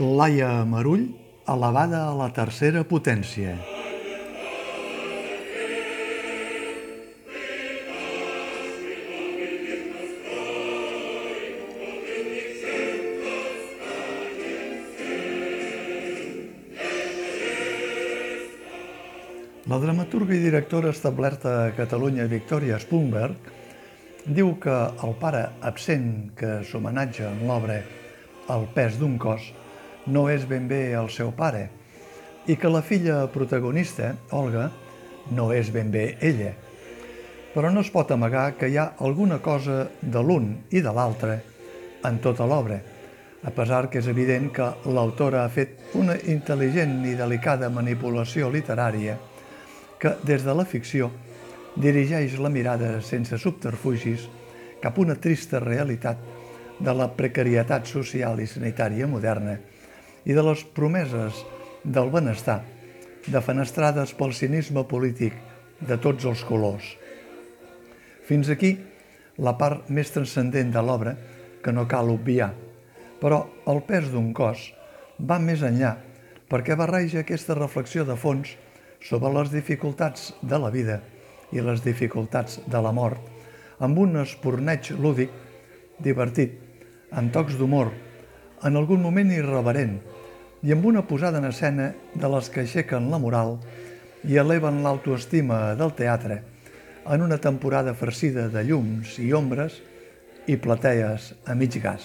Laia Marull, elevada a la tercera potència. La dramaturga i directora establerta a Catalunya, Victoria Spunberg, diu que el pare absent que s'homenatja en l'obra El pes d'un cos no és ben bé el seu pare i que la filla protagonista, Olga, no és ben bé ella. Però no es pot amagar que hi ha alguna cosa de l'un i de l'altre en tota l'obra, a pesar que és evident que l'autora ha fet una intel·ligent i delicada manipulació literària que, des de la ficció, dirigeix la mirada sense subterfugis cap a una trista realitat de la precarietat social i sanitària moderna i de les promeses del benestar defenestrades pel cinisme polític de tots els colors. Fins aquí la part més transcendent de l'obra que no cal obviar, però el pes d'un cos va més enllà perquè barreja aquesta reflexió de fons sobre les dificultats de la vida i les dificultats de la mort, amb un esporneig lúdic, divertit, amb tocs d'humor, en algun moment irreverent, i amb una posada en escena de les que aixequen la moral i eleven l'autoestima del teatre en una temporada farcida de llums i ombres i platees a mig gas.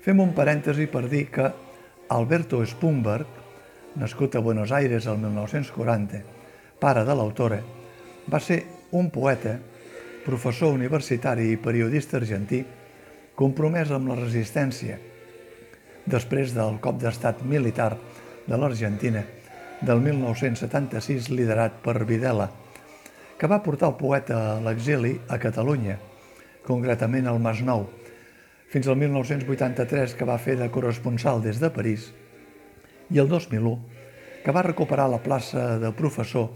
Fem un parèntesi per dir que Alberto Spumberg nascut a Buenos Aires el 1940, pare de l'autora, va ser un poeta, professor universitari i periodista argentí compromès amb la resistència després del cop d'estat militar de l'Argentina del 1976 liderat per Videla, que va portar el poeta a l'exili a Catalunya, concretament al Masnou, fins al 1983 que va fer de corresponsal des de París i el 2001, que va recuperar la plaça de professor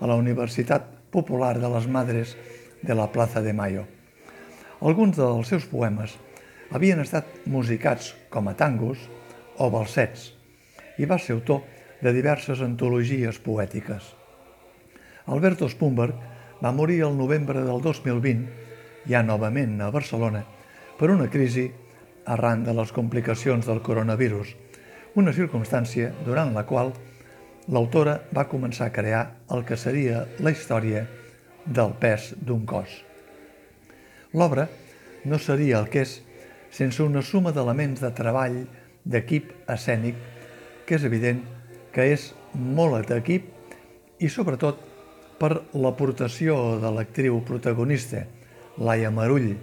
a la Universitat Popular de les Madres de la Plaza de Mayo. Alguns dels seus poemes havien estat musicats com a tangos o balsets i va ser autor de diverses antologies poètiques. Alberto Spumberg va morir el novembre del 2020, ja novament a Barcelona, per una crisi arran de les complicacions del coronavirus – una circumstància durant la qual l'autora va començar a crear el que seria la història del pes d'un cos. L'obra no seria el que és sense una suma d'elements de treball d'equip escènic que és evident que és molt d'equip i sobretot per l'aportació de l'actriu protagonista, Laia Marull,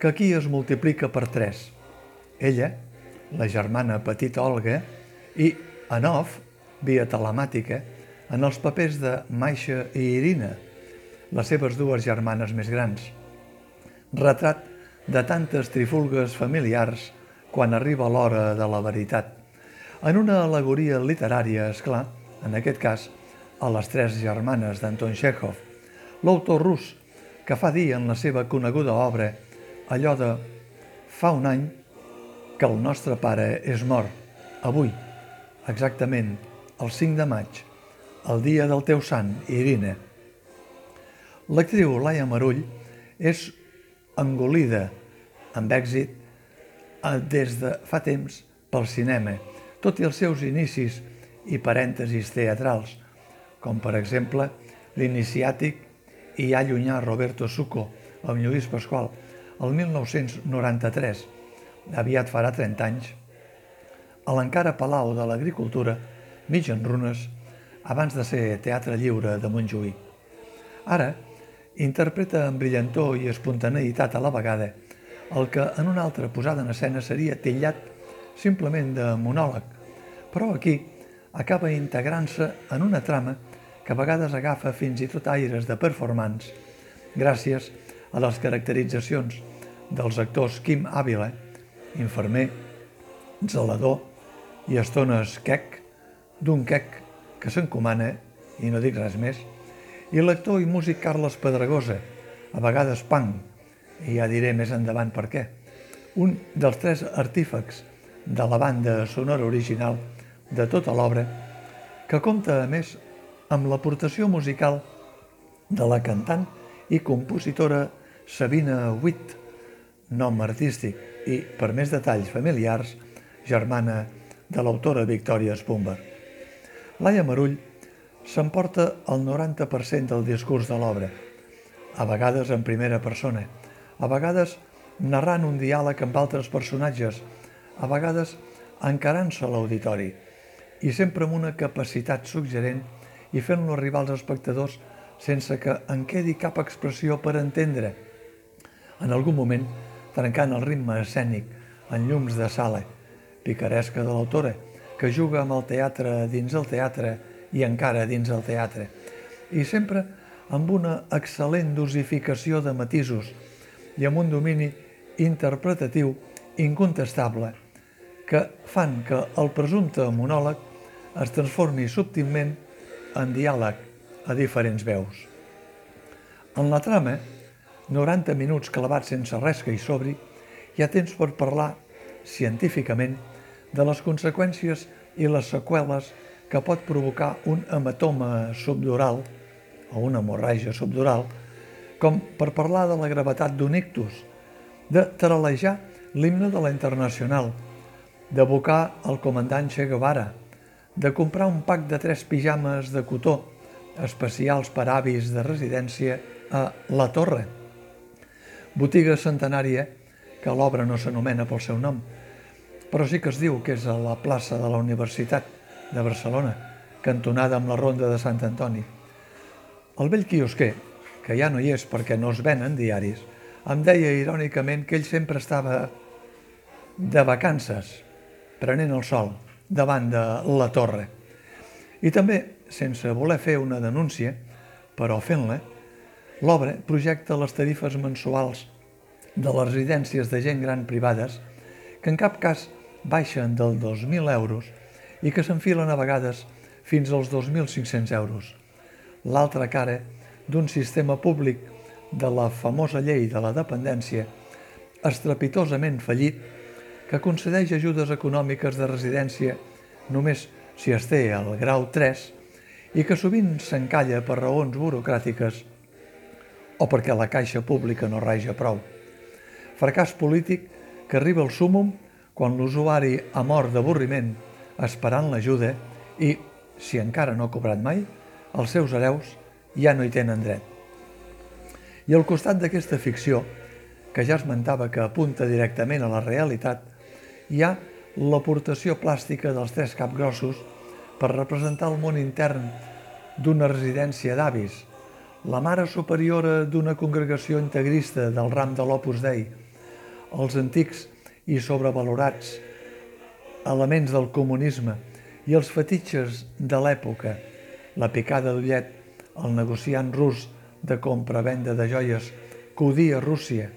que aquí es multiplica per tres. Ella, la germana petita Olga, i off, via telemàtica, en els papers de Maixa i Irina, les seves dues germanes més grans. Retrat de tantes trifulgues familiars quan arriba l'hora de la veritat. En una alegoria literària, és clar, en aquest cas, a les tres germanes d'Anton Chekhov, l'autor rus que fa dir en la seva coneguda obra allò de fa un any que el nostre pare és mort, avui, exactament el 5 de maig, el dia del teu sant, Irina. L'actriu Laia Marull és engolida amb èxit eh, des de fa temps pel cinema, tot i els seus inicis i parèntesis teatrals, com per exemple l'iniciàtic i ja llunyà Roberto Suco amb Lluís Pasqual el 1993, aviat farà 30 anys, a l'encara Palau de l'Agricultura, mig en runes, abans de ser Teatre Lliure de Montjuïc. Ara, interpreta amb brillantor i espontaneïtat a la vegada el que en una altra posada en escena seria tillat simplement de monòleg, però aquí acaba integrant-se en una trama que a vegades agafa fins i tot aires de performance, gràcies a les caracteritzacions dels actors Kim Ávila infermer, zelador i estones quec, d'un quec que s'encomana, i no dic res més, i l'actor i músic Carles Pedregosa, a vegades punk, i ja diré més endavant per què, un dels tres artífecs de la banda sonora original de tota l'obra, que compta, a més, amb l'aportació musical de la cantant i compositora Sabina Witt, nom artístic i, per més detalls familiars, germana de l'autora Victòria Spumber. Laia Marull s'emporta el 90% del discurs de l'obra, a vegades en primera persona, a vegades narrant un diàleg amb altres personatges, a vegades encarant-se a l'auditori, i sempre amb una capacitat suggerent i fent-lo arribar als espectadors sense que en quedi cap expressió per entendre. En algun moment, trencant el ritme escènic en llums de sala, picaresca de l'autora, que juga amb el teatre dins el teatre i encara dins el teatre, i sempre amb una excel·lent dosificació de matisos i amb un domini interpretatiu incontestable que fan que el presumpte monòleg es transformi subtilment en diàleg a diferents veus. En la trama, 90 minuts clavats sense res que hi sobri, hi ha temps per parlar científicament de les conseqüències i les seqüeles que pot provocar un hematoma subdural o una hemorràgia subdural, com per parlar de la gravetat d'un ictus, de taralejar l'himne de la Internacional, d'abocar el comandant Che Guevara, de comprar un pack de tres pijames de cotó especials per avis de residència a La Torre, botiga centenària que l'obra no s'anomena pel seu nom, però sí que es diu que és a la plaça de la Universitat de Barcelona, cantonada amb la Ronda de Sant Antoni. El vell quiosquer, que ja no hi és perquè no es venen diaris, em deia irònicament que ell sempre estava de vacances, prenent el sol, davant de la torre. I també, sense voler fer una denúncia, però fent-la, l'obra projecta les tarifes mensuals de les residències de gent gran privades que en cap cas baixen del 2.000 euros i que s'enfilen a vegades fins als 2.500 euros. L'altra cara d'un sistema públic de la famosa llei de la dependència estrepitosament fallit que concedeix ajudes econòmiques de residència només si es té el grau 3 i que sovint s'encalla per raons burocràtiques o perquè la caixa pública no raja prou. Fracàs polític que arriba al súmum quan l'usuari ha mort d'avorriment esperant l'ajuda i, si encara no ha cobrat mai, els seus hereus ja no hi tenen dret. I al costat d'aquesta ficció, que ja esmentava que apunta directament a la realitat, hi ha l'aportació plàstica dels tres capgrossos per representar el món intern d'una residència d'avis, la mare superiora d'una congregació integrista del ram de l'Opus Dei, els antics i sobrevalorats elements del comunisme i els fetitxes de l'època, la picada d'ullet, el negociant rus de compra-venda de joies que odia Rússia,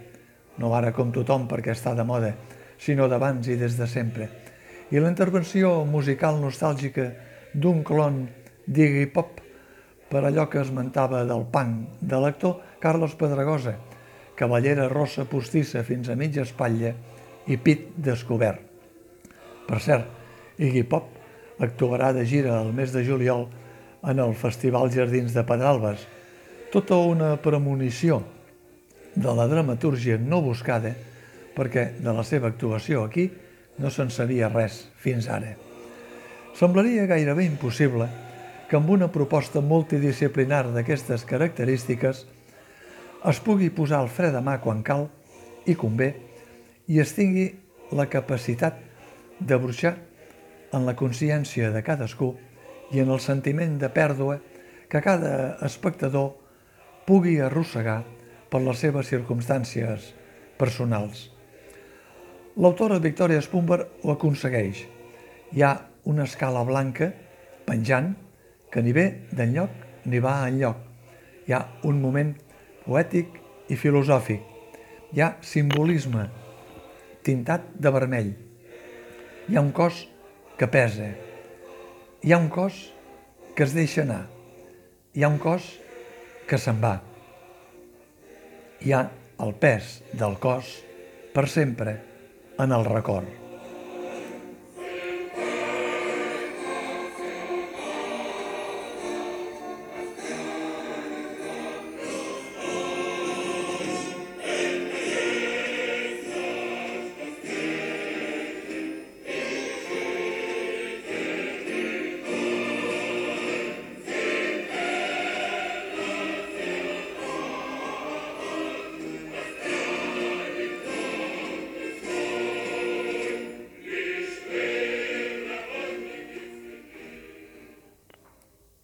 no ara com tothom perquè està de moda, sinó d'abans i des de sempre, i la intervenció musical nostàlgica d'un clon d'Iggy Pop per allò que esmentava del punk de l'actor Carlos Pedregosa, cavallera rossa postissa fins a mitja espatlla i pit descobert. Per cert, Iggy Pop actuarà de gira el mes de juliol en el Festival Jardins de Pedralbes, tota una premonició de la dramatúrgia no buscada perquè de la seva actuació aquí no se'n sabia res fins ara. Semblaria gairebé impossible que amb una proposta multidisciplinar d'aquestes característiques es pugui posar el fre de mà quan cal i convé i es tingui la capacitat de bruixar en la consciència de cadascú i en el sentiment de pèrdua que cada espectador pugui arrossegar per les seves circumstàncies personals. L'autora Victoria Spumber ho aconsegueix. Hi ha una escala blanca penjant que ni ve d'enlloc ni va enlloc. Hi ha un moment poètic i filosòfic. Hi ha simbolisme tintat de vermell. Hi ha un cos que pesa. Hi ha un cos que es deixa anar. Hi ha un cos que se'n va. Hi ha el pes del cos per sempre en el record.